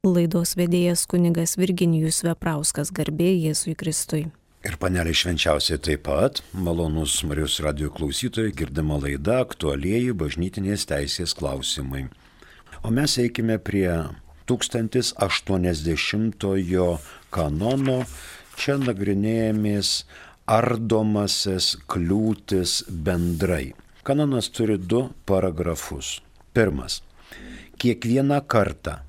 Laidos vedėjas kunigas Virginijus Veprauskas garbė Jėzui Kristui. Ir panelė švenčiausiai taip pat, malonus Marijos radio klausytojai, girdima laida aktualieji bažnytinės teisės klausimai. O mes eikime prie 1080 kanono, čia nagrinėjamės ardomasis kliūtis bendrai. Kanonas turi du paragrafus. Pirmas. Kiekvieną kartą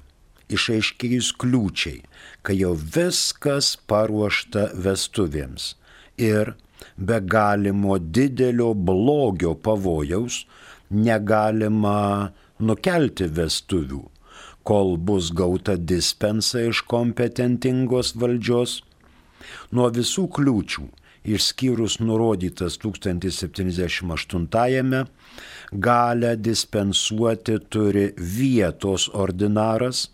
išaiškėjus kliūčiai, kai jau viskas paruošta vestuvėms ir be galimo didelio blogio pavojaus negalima nukelti vestuvių, kol bus gauta dispensa iš kompetentingos valdžios. Nuo visų kliūčių, išskyrus nurodytas 1078-ame, galę dispensuoti turi vietos ordinaras,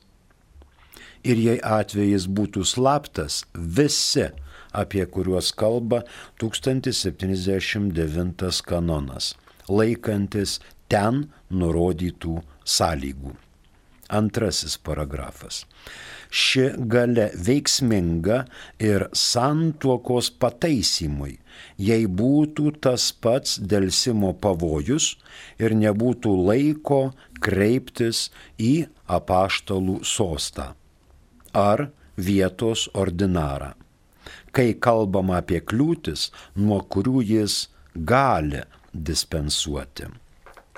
ir jei atvejis būtų slaptas, visi, apie kuriuos kalba 1079 kanonas, laikantis ten nurodytų sąlygų. Antrasis paragrafas. Ši gale veiksminga ir santuokos pataisymui, jei būtų tas pats dėlsimo pavojus ir nebūtų laiko kreiptis į apaštalų sostą ar vietos ordinarą. Kai kalbama apie kliūtis, nuo kurių jis gali dispensuoti.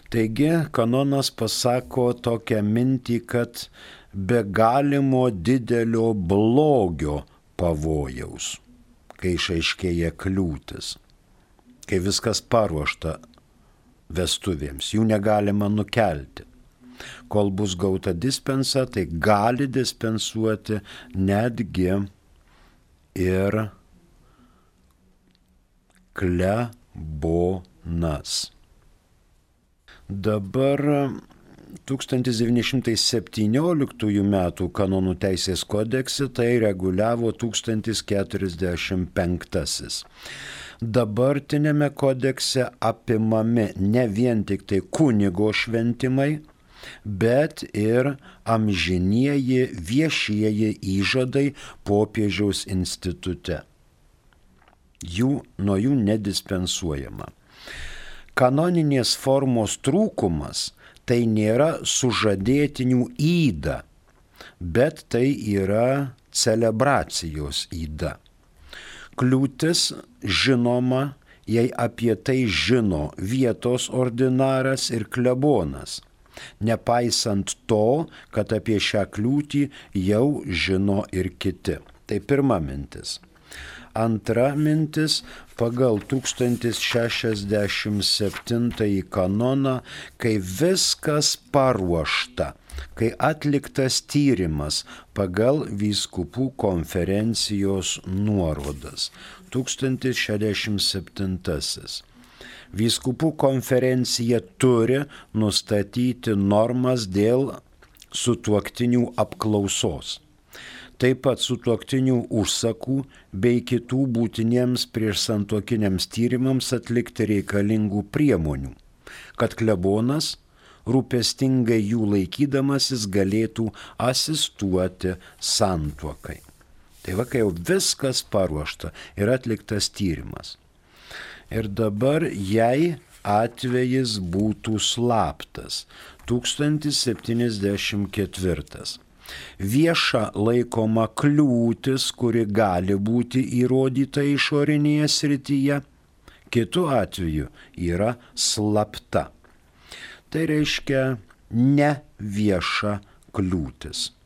Taigi kanonas pasako tokią mintį, kad be galimo didelio blogio pavojaus, kai išaiškėja kliūtis, kai viskas paruošta vestuvėms, jų negalima nukelti kol bus gauta dispensa, tai gali dispensuoti netgi ir klebonas. Dabar 1917 m. kanonų teisės kodekse tai reguliavo 1045. Dabartinėme kodekse apimami ne vien tik tai kunigo šventimai, bet ir amžinieji viešieji įžadai popiežiaus institute. Jų nuo jų nedispensuojama. Kanoninės formos trūkumas tai nėra sužadėtinių įda, bet tai yra celebracijos įda. Kliūtis žinoma, jei apie tai žino vietos ordinaras ir klebonas nepaisant to, kad apie šią kliūtį jau žino ir kiti. Tai pirma mintis. Antra mintis pagal 1067 kanoną, kai viskas paruošta, kai atliktas tyrimas pagal vyskupų konferencijos nuorodas. 1067. Vyskupų konferencija turi nustatyti normas dėl sutuoktinių apklausos. Taip pat sutuoktinių užsakų bei kitų būtiniems prieš santuokiniams tyrimams atlikti reikalingų priemonių, kad klebonas rūpestingai jų laikydamasis galėtų asistuoti santuokai. Tai va, kai jau viskas paruošta ir atliktas tyrimas, Ir dabar, jei atvejis būtų slaptas, 1074. Vieša laikoma kliūtis, kuri gali būti įrodyta išorinėje srityje, kitu atveju yra slapta. Tai reiškia ne vieša kliūtis.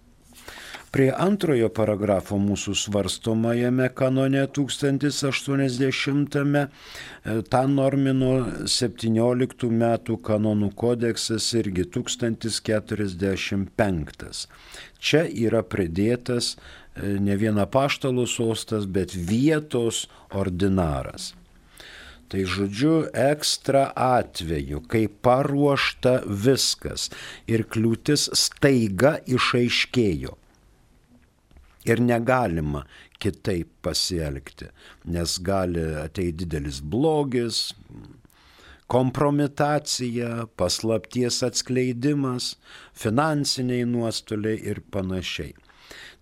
Prie antrojo paragrafo mūsų svarstomajame kanone 1080-ame tą normino 17 metų kanonų kodeksas irgi 1045. Čia yra pridėtas e, ne viena paštalų sostas, bet vietos ordinaras. Tai žodžiu, ekstra atveju, kai paruošta viskas ir kliūtis staiga išaiškėjo Ir negalima kitaip pasielgti, nes gali ateiti didelis blogis, kompromitacija, paslapties atskleidimas, finansiniai nuostoliai ir panašiai.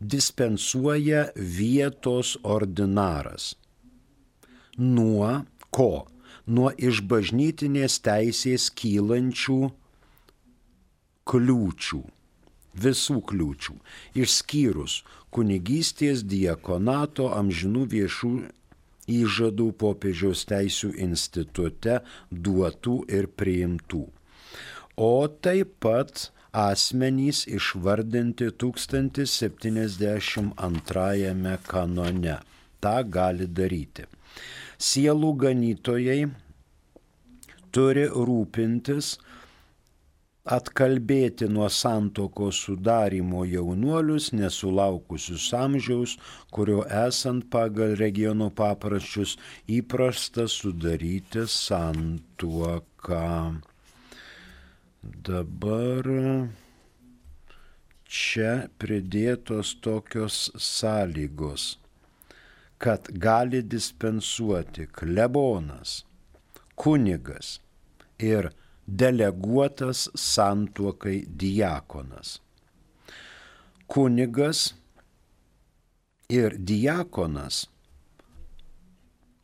Dispensuoja vietos ordinaras. Nuo ko? Nuo iš bažnytinės teisės kylančių kliūčių, visų kliūčių, išskyrus kunigystės, diekonato, amžinų viešų įžadų popiežiaus teisų institute duotų ir priimtų. O taip pat asmenys išvardinti 1072 kanone. Ta gali daryti. Sielų ganytojai turi rūpintis atkalbėti nuo santokos sudarimo jaunuolius nesulaukusius amžiaus, kurio esant pagal regionų papraščius įprasta sudaryti santuoką. Dabar čia pridėtos tokios sąlygos, kad gali dispensuoti klebonas, kunigas ir deleguotas santuokai diakonas. Kunigas ir diakonas,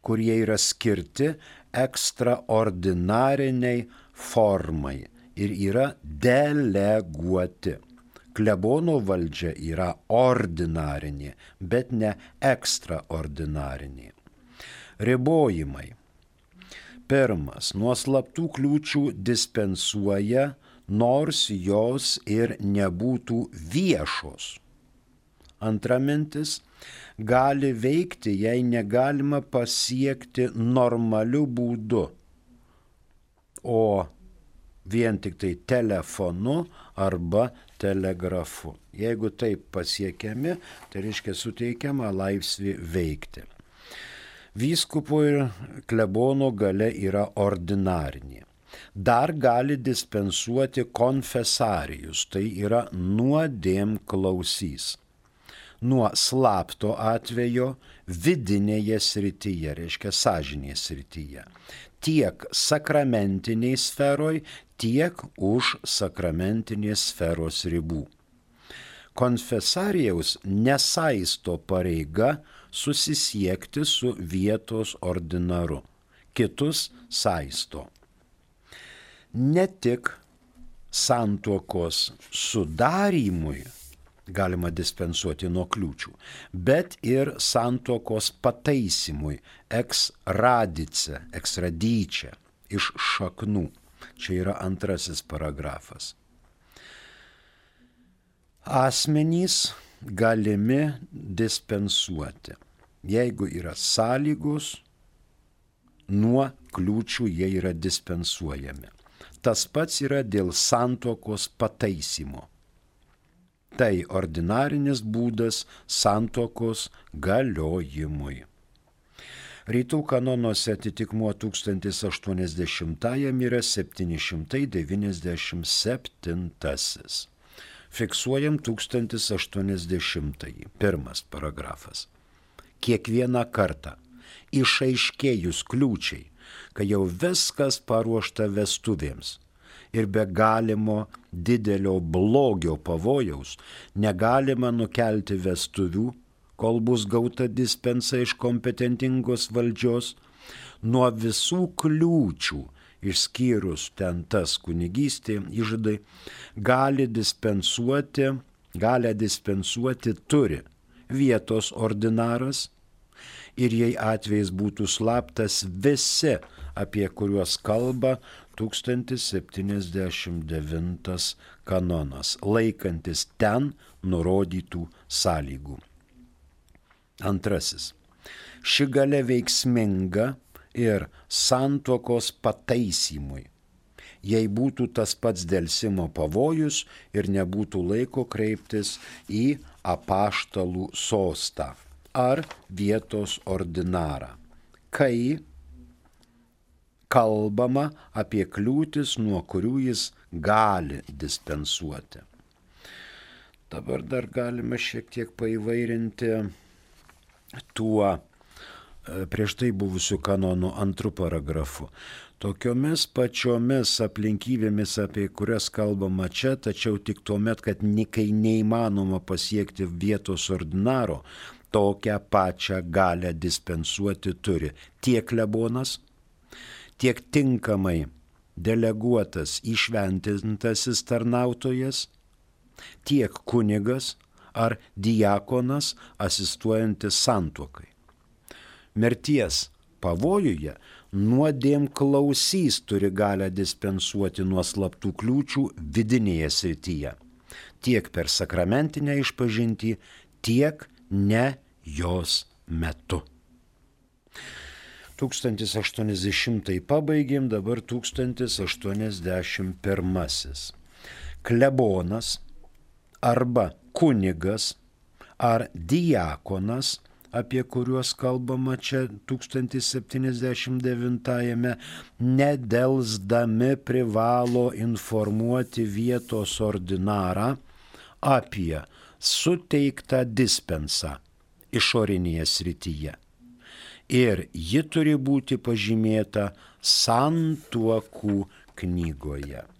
kurie yra skirti ekstraordinariniai formai ir yra deleguoti. Klebono valdžia yra ordinarinė, bet ne ekstraordinarinė. Ribojimai Pirmas, nuo slaptų kliūčių dispensuoja, nors jos ir nebūtų viešos. Antra mintis, gali veikti, jei negalima pasiekti normaliu būdu, o vien tik tai telefonu arba telegrafu. Jeigu taip pasiekiami, tai reiškia suteikiama laisvė veikti. Vyskupo ir klebono gale yra ordinarinė. Dar gali dispensuoti konfesarijus, tai yra nuodėm klausys. Nuo slapto atvejo vidinėje srityje, reiškia sąžinės srityje. Tiek sakramentiniai sferoj, tiek už sakramentinės sferos ribų. Konfesarijaus nesaisto pareiga susisiekti su vietos ordinaru. Kitus saisto. Ne tik santuokos sudarimui galima dispensuoti nuo kliūčių, bet ir santuokos pataisimui, eksradice, ekstradyčia, iš šaknų. Čia yra antrasis paragrafas. Asmenys galimi dispensuoti jeigu yra sąlygos, nuo kliūčių jie yra dispensuojami. Tas pats yra dėl santokos pataisimo. Tai ordinarinis būdas santokos galiojimui. Rytų kanonuose atitikmuo 1080 yra 797. Fiksuojam 1080. Pirmas paragrafas kiekvieną kartą, išaiškėjus kliūčiai, kai jau viskas paruošta vestuvėms ir be galimo didelio blogio pavojaus negalima nukelti vestuvių, kol bus gauta dispensa iš kompetentingos valdžios, nuo visų kliūčių, išskyrus ten tas kunigystė, įžadai, gali dispensuoti, gali dispensuoti turi vietos ordinaras ir jei atvejais būtų slaptas visi, apie kuriuos kalba 1079 kanonas, laikantis ten nurodytų sąlygų. Antrasis. Ši gale veiksminga ir santuokos pataisymui jei būtų tas pats dėlsimo pavojus ir nebūtų laiko kreiptis į apaštalų sostą ar vietos ordinarą, kai kalbama apie kliūtis, nuo kurių jis gali dispensuoti. Dabar dar galima šiek tiek paivairinti tuo prieš tai buvusių kanonų antrų paragrafų. Tokiomis pačiomis aplinkybėmis, apie kurias kalbama čia, tačiau tik tuo met, kad kai neįmanoma pasiekti vietos ordinaro, tokią pačią galę dispensuoti turi tiek klebonas, tiek tinkamai deleguotas įšventintasis tarnautojas, tiek kunigas ar diakonas asistuojantis santuokai. Mirties pavojuje nuodėm klausys turi galę dispensuoti nuo slaptų kliūčių vidinėje srityje, tiek per sakramentinę išpažinti, tiek ne jos metu. 1080 pabaigėm, dabar 1081. Klebonas arba kunigas ar diakonas apie kuriuos kalbama čia 1079-ame, nedelsdami privalo informuoti vietos ordinarą apie suteiktą dispensą išorinėje srityje. Ir ji turi būti pažymėta santuokų knygoje.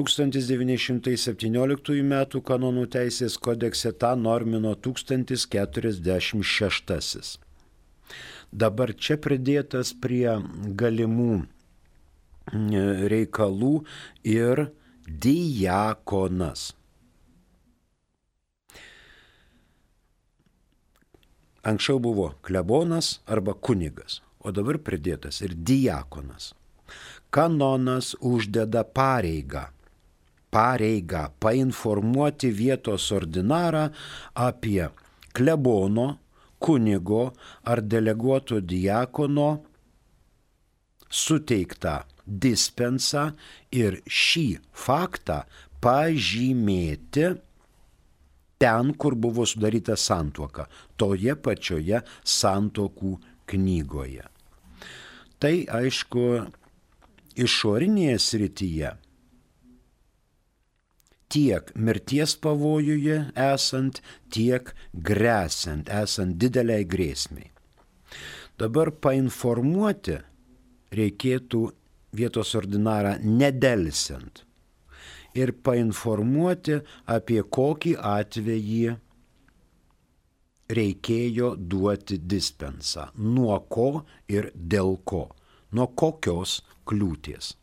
1917 m. kanonų teisės kodekse tą normino 1046. Dabar čia pridėtas prie galimų reikalų ir diakonas. Anksčiau buvo klebonas arba kunigas, o dabar pridėtas ir diakonas. Kanonas uždeda pareigą pareigą painformuoti vietos ordinarą apie klebono, kunigo ar deleguoto diakono suteiktą dispensą ir šį faktą pažymėti ten, kur buvo sudaryta santuoka, toje pačioje santokų knygoje. Tai aišku, išorinėje srityje tiek mirties pavojuje esant, tiek grėsant, esant dideliai grėsmiai. Dabar painformuoti reikėtų vietos ordinarą nedelsiant ir painformuoti apie kokį atvejį reikėjo duoti dispensą, nuo ko ir dėl ko, nuo kokios kliūties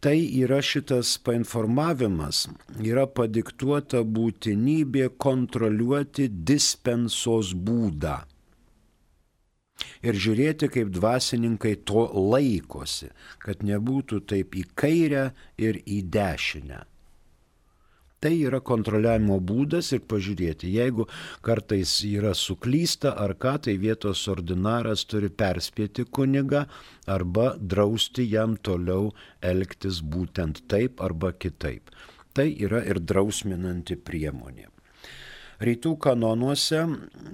tai yra šitas painformavimas, yra padiktuota būtinybė kontroliuoti dispensos būdą. Ir žiūrėti, kaip dvasininkai to laikosi, kad nebūtų taip į kairę ir į dešinę. Tai yra kontroliavimo būdas ir pažiūrėti, jeigu kartais yra suklysta ar ką, tai vietos ordinaras turi perspėti kunigą arba drausti jam toliau elgtis būtent taip arba kitaip. Tai yra ir drausminanti priemonė. Rytų kanonuose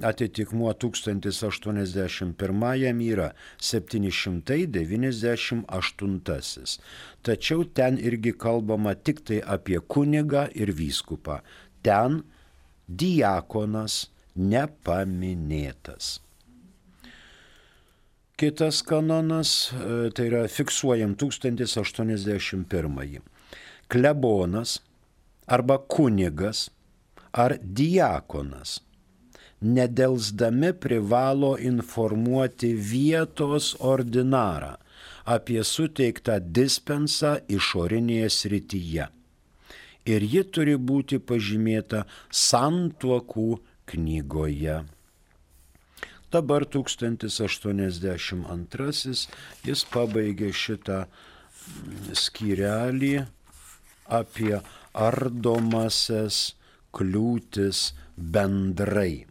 atitikmuo 1081 yra 798. Tačiau ten irgi kalbama tik tai apie kunigą ir vyskupą. Ten diakonas nepaminėtas. Kitas kanonas, e, tai yra fiksuojam 1081. Klebonas arba kunigas ar diakonas nedelsdami privalo informuoti vietos ordinarą apie suteiktą dispensą išorinėje srityje. Ir ji turi būti pažymėta santuokų knygoje. Dabar 1082 jis pabaigė šitą skyrelį apie ardomasias kliūtis bendrai.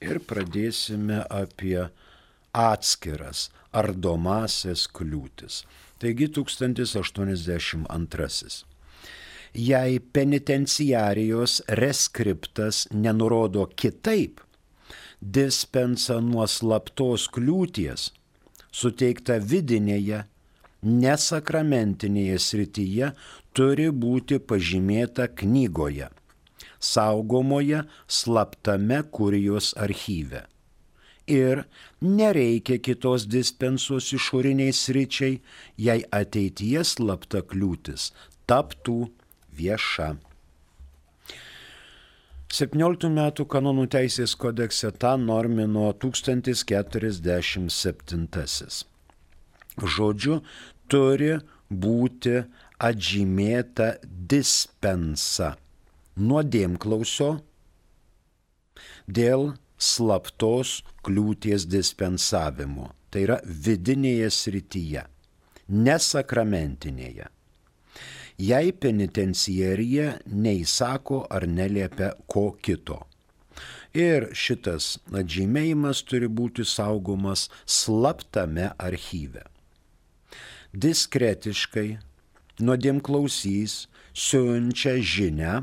Ir pradėsime apie atskiras ardomasias kliūtis. Taigi 1082. Jei penitenciarijos reskriptas nenurodo kitaip, dispensa nuo slaptos kliūties suteikta vidinėje, nesakramentinėje srityje turi būti pažymėta knygoje saugomoje slaptame kurijos archyve ir nereikia kitos dispensos išoriniai sričiai, jei ateityje slapta kliūtis taptų vieša. 17 metų kanonų teisės kodekse tą normino 1047. Žodžiu, turi būti atžymėta dispensa nuodėmklausio dėl slaptos kliūties dispensavimo. Tai yra vidinėje srityje, nesakramentinėje. Jei penitencijarija neįsako ar neliepia ko kito. Ir šitas atžymėjimas turi būti saugomas slaptame archyve. Diskretiškai nuodėmklausys siunčia žinę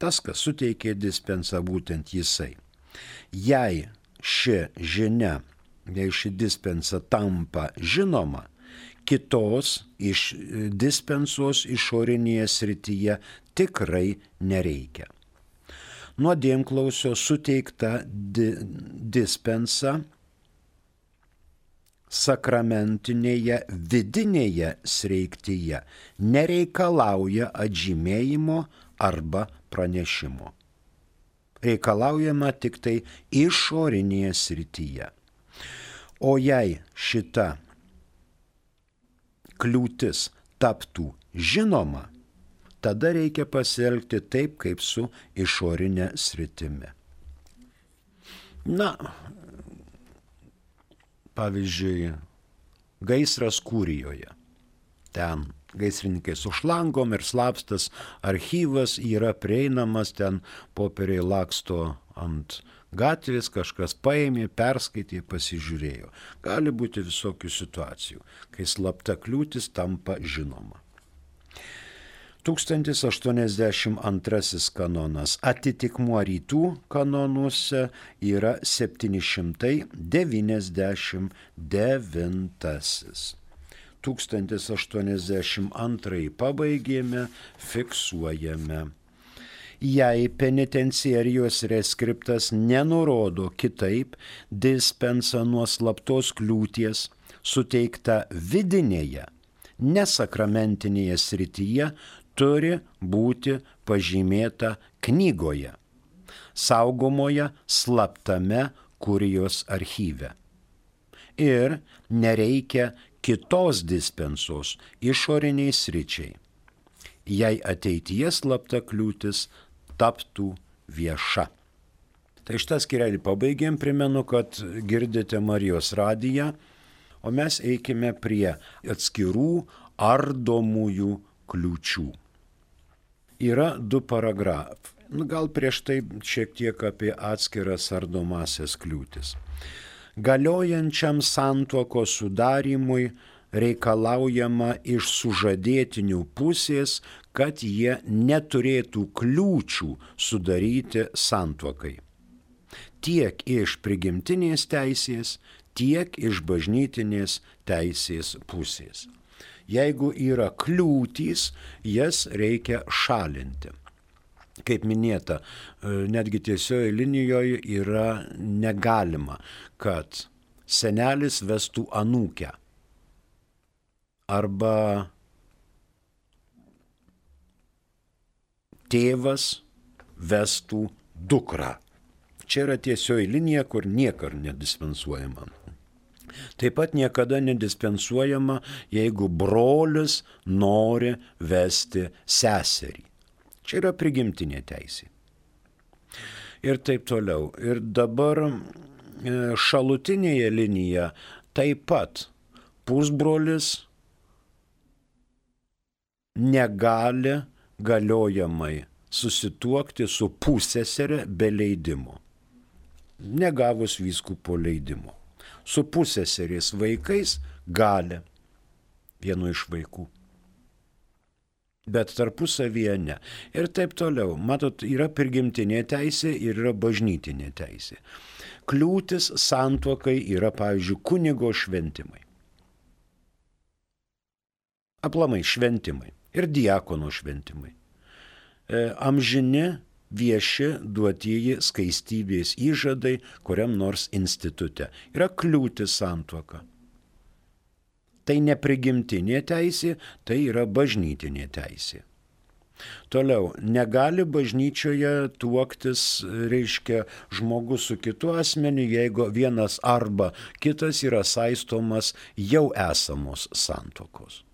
tas, kas suteikė dispensą, būtent jisai. Jei ši žinia, jei ši dispensa tampa žinoma, kitos iš dispensos išorinėje srityje tikrai nereikia. Nuodėmklausio suteikta di dispensa sakramentinėje vidinėje sreiktyje nereikalauja atžymėjimo arba pranešimo. Reikalaujama tik tai išorinėje srityje. O jei šita kliūtis taptų žinoma, tada reikia pasielgti taip, kaip su išorinė sritimi. Na, pavyzdžiui, gaisras kūrijoje. Ten gaisrininkai su šlangom ir slapstas archyvas yra prieinamas, ten popieriai laksto ant gatvės, kažkas paėmė, perskaitė, pasižiūrėjo. Gali būti visokių situacijų, kai slapta kliūtis tampa žinoma. 1082 kanonas atitikmuo rytų kanonuose yra 799. 1082 pabaigėme, fiksuojame. Jei penitenciarijos reskriptas nenurodo kitaip dispensa nuo slaptos kliūties suteikta vidinėje, nesakramentinėje srityje, turi būti pažymėta knygoje, saugomoje slaptame kurijos archyve. Ir nereikia kitos dispensos išoriniai sričiai, jei ateityje slapta kliūtis taptų vieša. Tai šitą skirelį pabaigėm, primenu, kad girdite Marijos radiją, o mes eikime prie atskirų ardomųjų kliūčių. Yra du paragrafai. Nu, gal prieš tai šiek tiek apie atskiras ardomasias kliūtis galiojančiam santuoko sudarimui reikalaujama iš sužadėtinių pusės, kad jie neturėtų kliūčių sudaryti santuokai. Tiek iš prigimtinės teisės, tiek iš bažnytinės teisės pusės. Jeigu yra kliūtys, jas reikia šalinti kaip minėta, e, netgi tiesioje linijoje yra negalima, kad senelis vestų anūkę arba tėvas vestų dukrą. Čia yra tiesioji linija, kur niekar nedispensuojama. Taip pat niekada nedispensuojama, jeigu brolis nori vesti seserį. Čia yra prigimtinė teisė. Ir taip toliau. Ir dabar e, šalutinėje linija taip pat pusbrolis negali galiojamai susituokti su pusėserė be leidimo, negavus vyskupo leidimo. Su pusėserės vaikais gali vienu iš vaikų bet tarpusavyje ne. Ir taip toliau. Matot, yra prigimtinė teisė ir yra bažnytinė teisė. Kliūtis santuokai yra, pavyzdžiui, kunigo šventimai. Aplamai šventimai ir diakono šventimai. E, amžini vieši duotieji skaistybės įžadai kuriam nors institute. Yra kliūtis santuoka. Tai neprigimtinė teisė, tai yra bažnytinė teisė. Toliau, negali bažnyčioje tuoktis, reiškia, žmogus su kitu asmeniu, jeigu vienas arba kitas yra saistomas jau esamos santokos.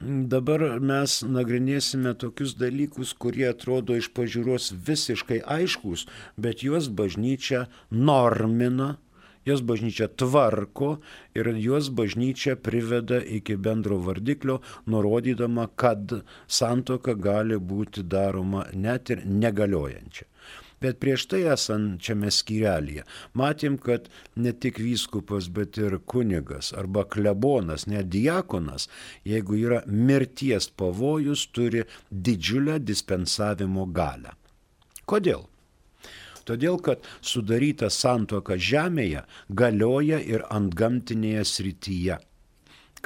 Dabar mes nagrinėsime tokius dalykus, kurie atrodo iš pažiūros visiškai aiškus, bet juos bažnyčia normina Jos bažnyčia tvarko ir jos bažnyčia priveda iki bendro vardiklio, nurodydama, kad santoka gali būti daroma net ir negaliojančia. Bet prieš tai esančiame skyrelėje matėm, kad ne tik vyskupas, bet ir kunigas arba klebonas, net diakonas, jeigu yra mirties pavojus, turi didžiulę dispensavimo galę. Kodėl? Todėl, kad sudaryta santoka žemėje galioja ir ant gamtinėje srityje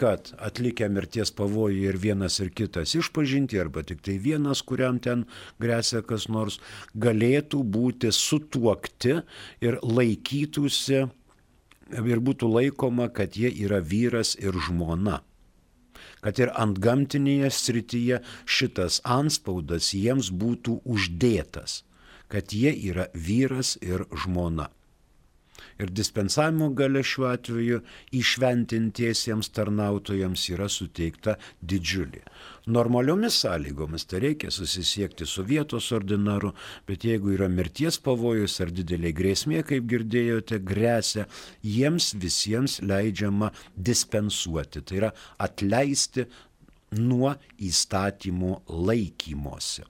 kad atlikę mirties pavojų ir vienas ir kitas išpažinti, arba tik tai vienas, kuriam ten grėsia kas nors, galėtų būti sutuokti ir laikytųsi ir būtų laikoma, kad jie yra vyras ir žmona. Kad ir ant gamtinėje srityje šitas anspaudas jiems būtų uždėtas kad jie yra vyras ir žmona. Ir dispensavimo gale šiuo atveju išventintiesiems tarnautojams yra suteikta didžiulė. Normaliomis sąlygomis tai reikia susisiekti su vietos ordinaru, bet jeigu yra mirties pavojus ar didelė grėsmė, kaip girdėjote, grėsia, jiems visiems leidžiama dispensuoti, tai yra atleisti nuo įstatymų laikymosi.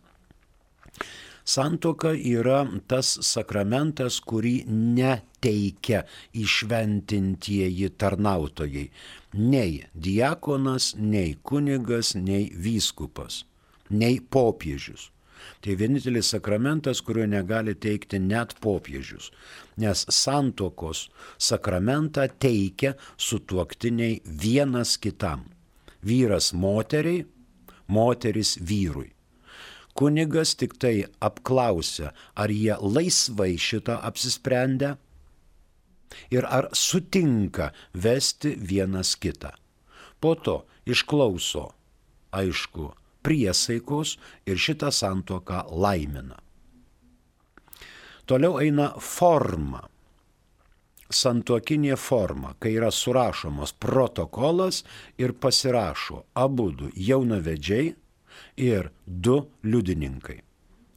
Santoka yra tas sakramentas, kurį neteikia išventintieji tarnautojai. Nei diakonas, nei kunigas, nei vyskupas, nei popiežius. Tai vienintelis sakramentas, kurio negali teikti net popiežius, nes santokos sakramentą teikia sutuoktiniai vienas kitam. Vyras moteriai, moteris vyrui. Kunigas tik tai apklausia, ar jie laisvai šitą apsisprendę ir ar sutinka vesti vienas kitą. Po to išklauso, aišku, priesaikos ir šitą santoką laimina. Toliau eina forma. Santokinė forma, kai yra surašomas protokolas ir pasirašo abu du jaunavedžiai ir du liudininkai.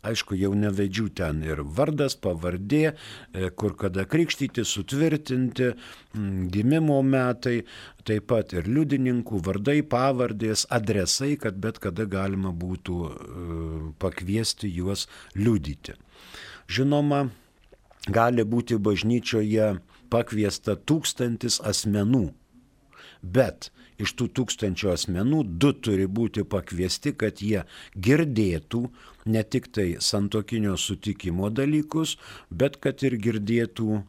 Aišku, jau nevedžių ten ir vardas, pavardė, e, kur kada krikštyti, sutvirtinti, gimimo metai, taip pat ir liudininkų vardai, pavardės, adresai, kad bet kada galima būtų e, pakviesti juos liudyti. Žinoma, gali būti bažnyčioje pakviesta tūkstantis asmenų, bet iš tų tūkstančio asmenų du turi būti pakviesti, kad jie girdėtų ne tik tai santokinio sutikimo dalykus, bet kad ir girdėtų e,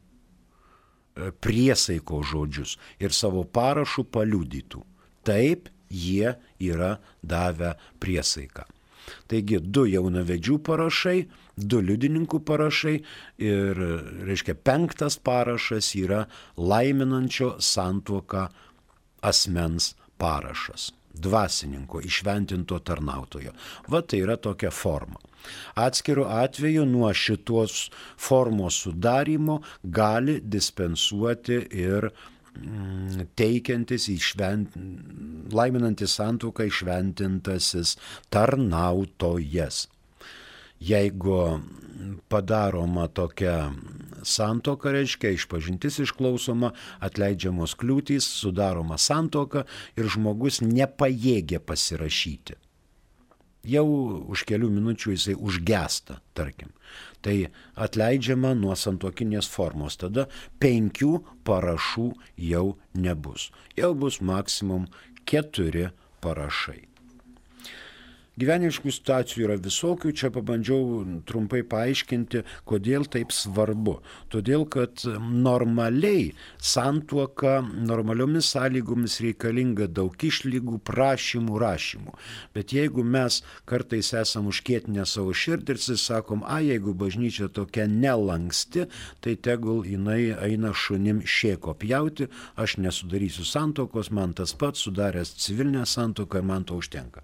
priesaiko žodžius ir savo parašų paliudytų. Taip jie yra davę priesaiką. Taigi du jaunavedžių parašai, du liudininkų parašai ir, reiškia, penktas parašas yra laiminančio santuoką asmens parašas dvasininko, išventinto tarnautojo. Va tai yra tokia forma. Atskiru atveju nuo šitos formos sudarimo gali dispensuoti ir mm, teikiantis išvent, laiminantis santuoką išventintasis tarnautojas jeigu padaroma tokia santoka, reiškia išpažintis išklausoma, atleidžiamos kliūtys, sudaroma santoka ir žmogus nepajėgia pasirašyti. Jau už kelių minučių jisai užgesta, tarkim. Tai atleidžiama nuo santokinės formos. Tada penkių parašų jau nebus. Jau bus maksimum keturi parašai. Gyvenimiškų situacijų yra visokių, čia pabandžiau trumpai paaiškinti, kodėl taip svarbu. Todėl, kad normaliai santuoka, normaliomis sąlygomis reikalinga daug išlygų, prašymų, rašymų. Bet jeigu mes kartais esam užkėtinę savo širdį ir sakom, a, jeigu bažnyčia tokia nelanksti, tai tegul jinai eina šunim šėko pjauti, aš nesudarysiu santokos, man tas pats sudaręs civilinę santoką ir man to užtenka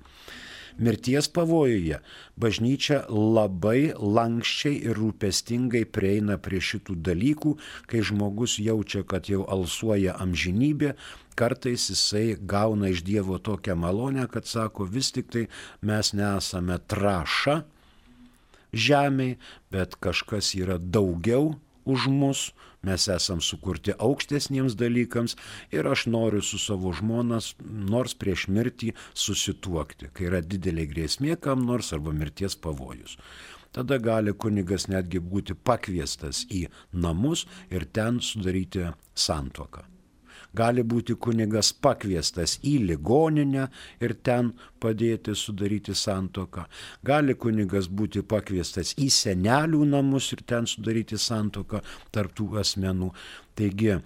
mirties pavojuje bažnyčia labai lankščiai ir rūpestingai prieina prie šitų dalykų, kai žmogus jaučia, kad jau alsuoja amžinybė, kartais jisai gauna iš Dievo tokią malonę, kad sako, vis tik tai mes nesame traša žemiai, bet kažkas yra daugiau už mus, mes esam sukurti aukštesniems dalykams ir aš noriu su savo žmonas nors prieš mirtį susituokti, kai yra didelė grėsmė kam nors arba mirties pavojus. Tada gali kunigas netgi būti pakviestas į namus ir ten sudaryti santoką gali būti kunigas pakviestas į ligoninę ir ten padėti sudaryti santoką. Gali kunigas būti pakviestas į senelių namus ir ten sudaryti santoką tarptų asmenų. Taigi,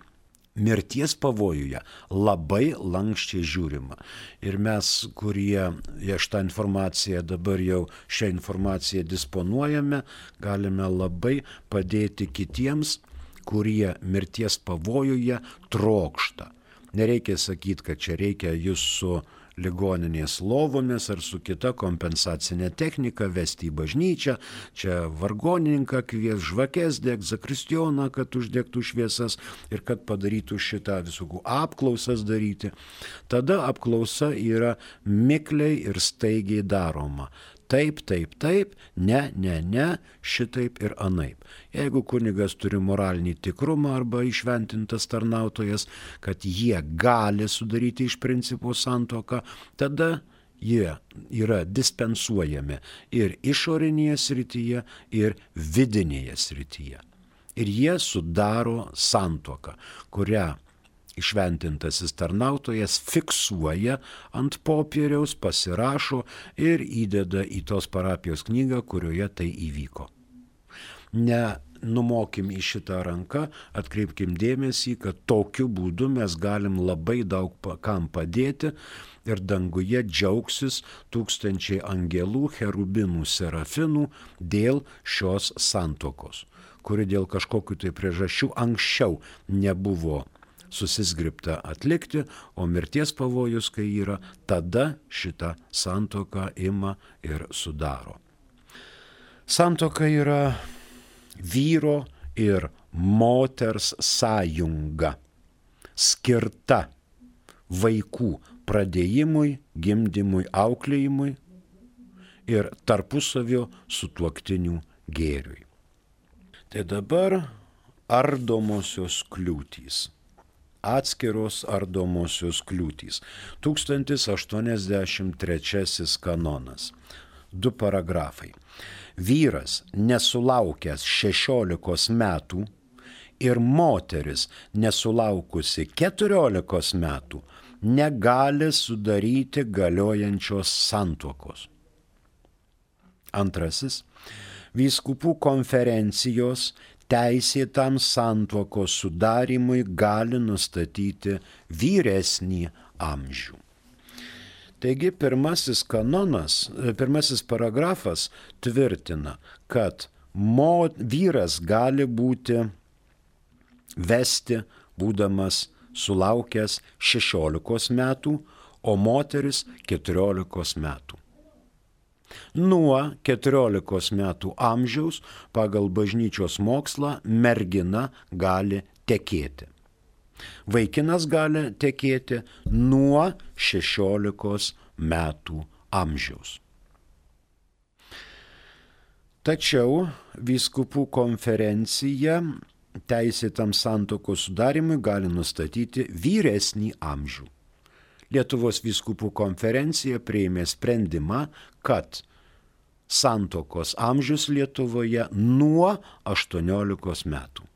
mirties pavojuje labai lankščiai žiūrima. Ir mes, kurie šitą informaciją dabar jau šią informaciją disponuojame, galime labai padėti kitiems kurie mirties pavojuje trokšta. Nereikia sakyti, kad čia reikia jūs su ligoninės lovomis ar su kita kompensacinė technika vesti į bažnyčią, čia vargonininką kvies žvakės deg, zakristioną, kad uždegtų šviesas ir kad padarytų šitą visokų apklausas daryti. Tada apklausa yra mikliai ir staigiai daroma taip, taip, taip, ne, ne, ne, šitaip ir anaip. Jeigu kunigas turi moralinį tikrumą arba išventintas tarnautojas, kad jie gali sudaryti iš principo santoką, tada jie yra dispensuojami ir išorinėje srityje, ir vidinėje srityje. Ir jie sudaro santoką, kurią Išventintasis tarnautojas fiksuoja ant popieriaus, pasirašo ir įdeda į tos parapijos knygą, kurioje tai įvyko. Ne numokim į šitą ranką, atkreipkim dėmesį, kad tokiu būdu mes galim labai daug kam padėti ir danguje džiaugsis tūkstančiai angelų, cherubinų, serafinų dėl šios santokos, kuri dėl kažkokiu tai priežasčių anksčiau nebuvo susisgripta atlikti, o mirties pavojus, kai yra, tada šitą santoką ima ir sudaro. Santoka yra vyro ir moters sąjunga, skirta vaikų pradėjimui, gimdymui, auklėjimui ir tarpusavio sutuoktinių gėriui. Tai dabar ardomosios kliūtys atskiros ardomosios kliūtys. 1083 kanonas. Du paragrafai. Vyras nesulaukęs 16 metų ir moteris nesulaukusi 14 metų negali sudaryti galiojančios santuokos. Antrasis. Vyskupų konferencijos teisėtam santuokos sudarimui gali nustatyti vyresnį amžių. Taigi pirmasis kanonas, pirmasis paragrafas tvirtina, kad mo, vyras gali būti vesti, būdamas sulaukęs 16 metų, o moteris 14 metų. Nuo 14 metų amžiaus pagal bažnyčios mokslą mergina gali tekėti. Vaikinas gali tekėti nuo 16 metų amžiaus. Tačiau vyskupų konferencija teisėtam santokos sudarimui gali nustatyti vyresnį amžių. Lietuvos vyskupų konferencija prieimė sprendimą, kad santokos amžius Lietuvoje nuo 18 metų.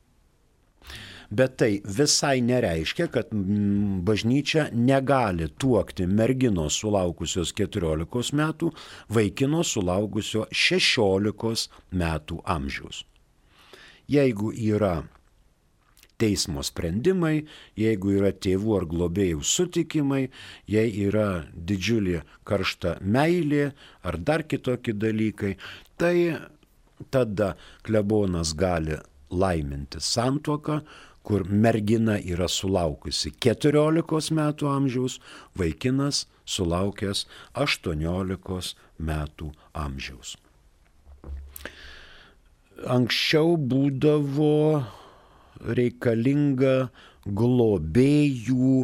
Bet tai visai nereiškia, kad mm, bažnyčia negali tuokti merginos sulaukusios 14 metų, vaikino sulaukusio 16 metų amžiaus. Jeigu yra teismo sprendimai, jeigu yra tėvų ar globėjų sutikimai, jei yra didžiulė karšta meilė ar dar kitokie dalykai, tai tada klebonas gali laiminti santuoką, kur mergina yra sulaukusi 14 metų amžiaus, vaikinas sulaukęs 18 metų amžiaus. Anksčiau būdavo reikalinga globėjų,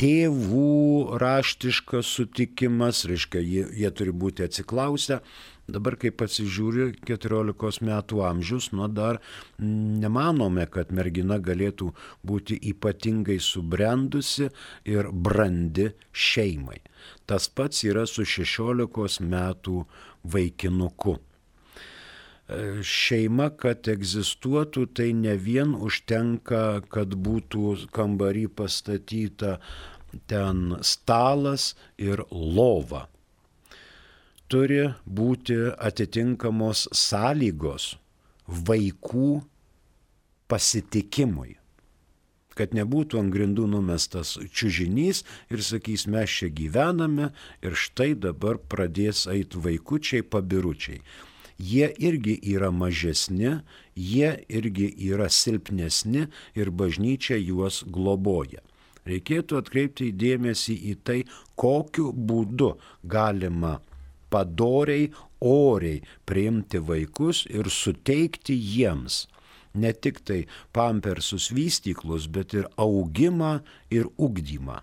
tėvų raštiškas sutikimas, reiškia, jie, jie turi būti atsiklausę. Dabar, kai pasižiūri 14 metų amžius, nu dar nemanome, kad mergina galėtų būti ypatingai subrendusi ir brandi šeimai. Tas pats yra su 16 metų vaikinuku šeima, kad egzistuotų, tai ne vien užtenka, kad būtų kambarį pastatyta ten stalas ir lova. Turi būti atitinkamos sąlygos vaikų pasitikimui kad nebūtų ant grindų numestas čiužinys ir sakys, mes čia gyvename ir štai dabar pradės eiti vaikučiai, pabiručiai jie irgi yra mažesni, jie irgi yra silpnesni ir bažnyčia juos globoja. Reikėtų atkreipti dėmesį į tai, kokiu būdu galima padoriai, oriai priimti vaikus ir suteikti jiems ne tik tai pampersus vystyklus, bet ir augimą ir ugdymą.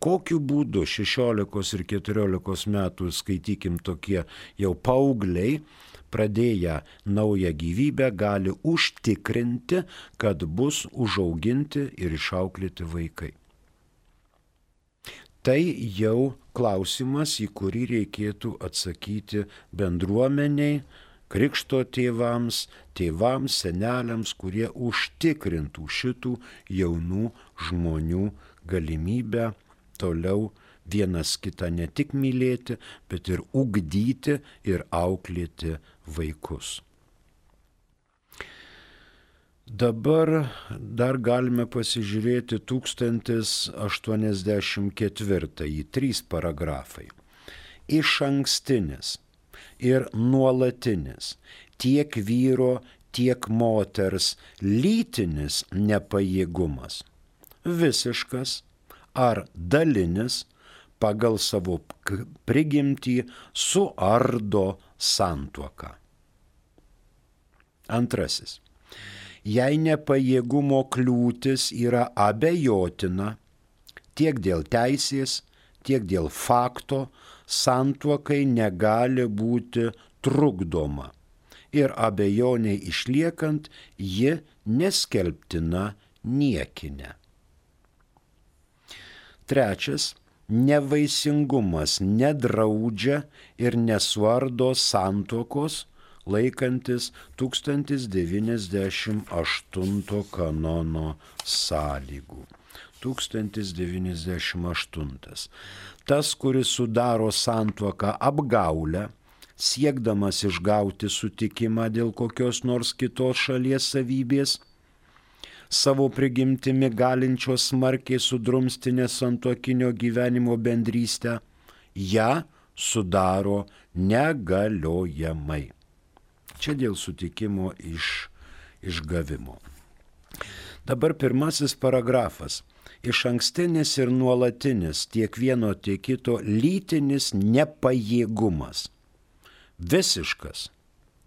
Kokiu būdu 16 ir 14 metų, skaitykim, tokie jau paaugliai pradėję naują gyvybę gali užtikrinti, kad bus užauginti ir išauklėti vaikai. Tai jau klausimas, į kurį reikėtų atsakyti bendruomeniai, krikšto tėvams, tėvams, seneliams, kurie užtikrintų šitų jaunų žmonių galimybę toliau vienas kitą ne tik mylėti, bet ir ugdyti ir auklėti vaikus. Dabar dar galime pasižiūrėti 1084 į trys paragrafai. Iš ankstinis ir nuolatinis tiek vyro, tiek moters lytinis nepajėgumas. Visiškas ar dalinis pagal savo prigimtį suardo santuoką. Antrasis. Jei nepajėgumo kliūtis yra abejotina tiek dėl teisės, tiek dėl fakto, santuokai negali būti trukdoma ir abejoniai išliekant ji neskelbtina niekinė. Trečias nevaisingumas nedraudžia ir nesuardo santokos laikantis 1098 kanono sąlygų. 1098. Tas, kuris sudaro santuoką apgaulę, siekdamas išgauti sutikimą dėl kokios nors kitos šalies savybės, savo prigimtimi galinčios smarkiai sudrumsti nesantokinio gyvenimo bendrystę, ją sudaro negaliojamai. Čia dėl sutikimo iš, išgavimo. Dabar pirmasis paragrafas. Iš ankstinis ir nuolatinis tiek vieno, tiek kito lytinis nepajėgumas. Visiškas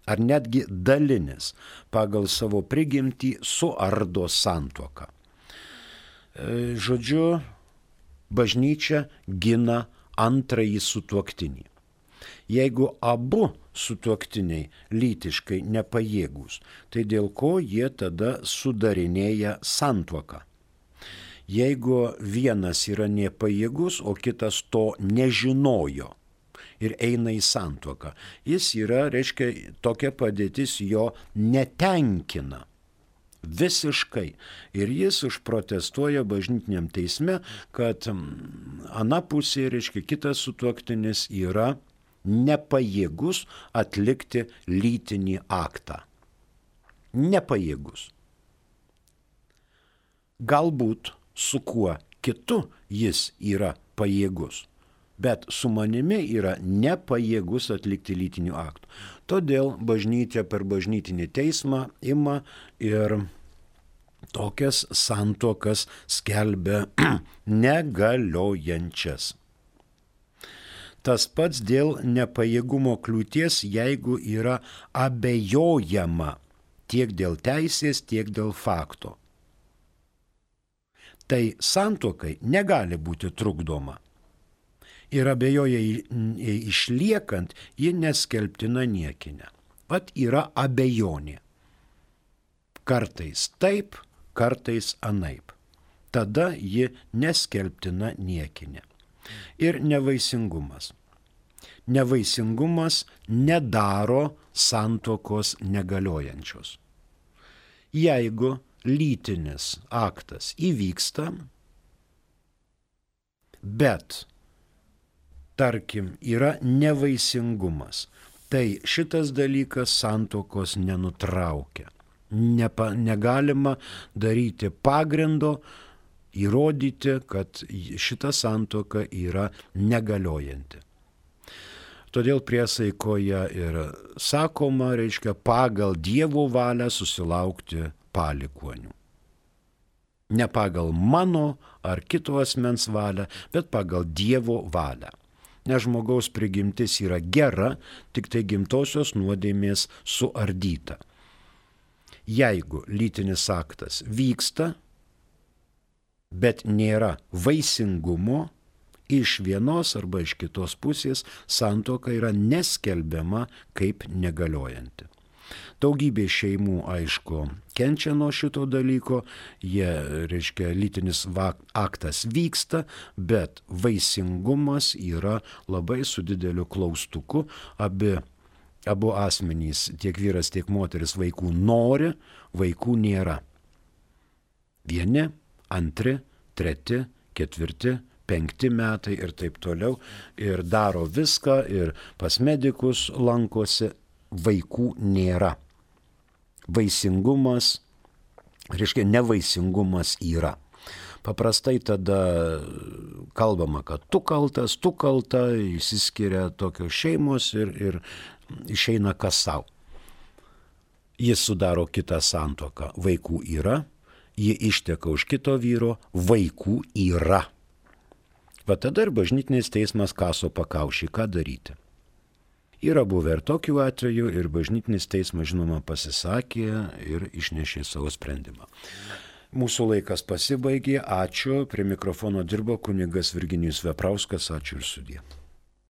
ar netgi dalinis pagal savo prigimtį suardo santuoką. E, žodžiu, bažnyčia gina antrąjį sutuoktinį. Jeigu abu sutuoktiniai lytiškai nepajėgus, tai dėl ko jie tada sudarinėja santuoką? Jeigu vienas yra nepajėgus, o kitas to nežinojo, ir eina į santuoką. Jis yra, reiškia, tokia padėtis jo netenkina. Visiškai. Ir jis užprotestuoja bažnytiniam teisme, kad mm, ana pusė, reiškia, kitas sutuoktinis yra nepajėgus atlikti lytinį aktą. Nepajėgus. Galbūt su kuo kitu jis yra pajėgus bet su manimi yra nepajėgus atlikti lytinių aktų. Todėl bažnyčia per bažnytinį teismą ima ir tokias santokas skelbia negaliojančias. Tas pats dėl nepajėgumo kliūties, jeigu yra abejojama tiek dėl teisės, tiek dėl fakto. Tai santokai negali būti trukdoma ir abejoja išliekant, ji neskelbtina niekinė. Pat yra abejonė. Kartais taip, kartais anaip. Tada ji neskelbtina niekinė. Ir nevaisingumas. Nevaisingumas nedaro santokos negaliojančios. Jeigu lytinis aktas įvyksta, bet tarkim, yra nevaisingumas. Tai šitas dalykas santokos nenutraukia. Nepa, negalima daryti pagrindo įrodyti, kad šita santoka yra negaliojanti. Todėl priesaikoje ir sakoma, reiškia, pagal Dievo valią susilaukti palikonių. Ne pagal mano ar kito asmens valią, bet pagal Dievo valią nes žmogaus prigimtis yra gera, tik tai gimtosios nuodėmės suardyta. Jeigu lytinis aktas vyksta, bet nėra vaisingumo, iš vienos arba iš kitos pusės santoka yra neskelbiama kaip negaliojanti. Daugybė šeimų, aišku, kenčia nuo šito dalyko, jie, reiškia, lytinis aktas vyksta, bet vaisingumas yra labai su dideliu klaustuku. Abi, abu asmenys, tiek vyras, tiek moteris vaikų nori, vaikų nėra. Vieni, antri, treti, ketvirti, penkti metai ir taip toliau. Ir daro viską, ir pas medikus lankosi, vaikų nėra. Vaisingumas, reiškia, nevaisingumas yra. Paprastai tada kalbama, kad tu kaltas, tu kalta, įsiskiria tokios šeimos ir, ir išeina kas savo. Jis sudaro kitą santoką. Vaikų yra, ji išteka už kito vyro, vaikų yra. Va tada ir bažnytinis teismas kaso pakaušį, ką daryti. Yra buvę ir tokių atvejų ir bažnytinis teismas, žinoma, pasisakė ir išnešė savo sprendimą. Mūsų laikas pasibaigė, ačiū, prie mikrofono dirbo kunigas Virginijus Veprauskas, ačiū ir sudė.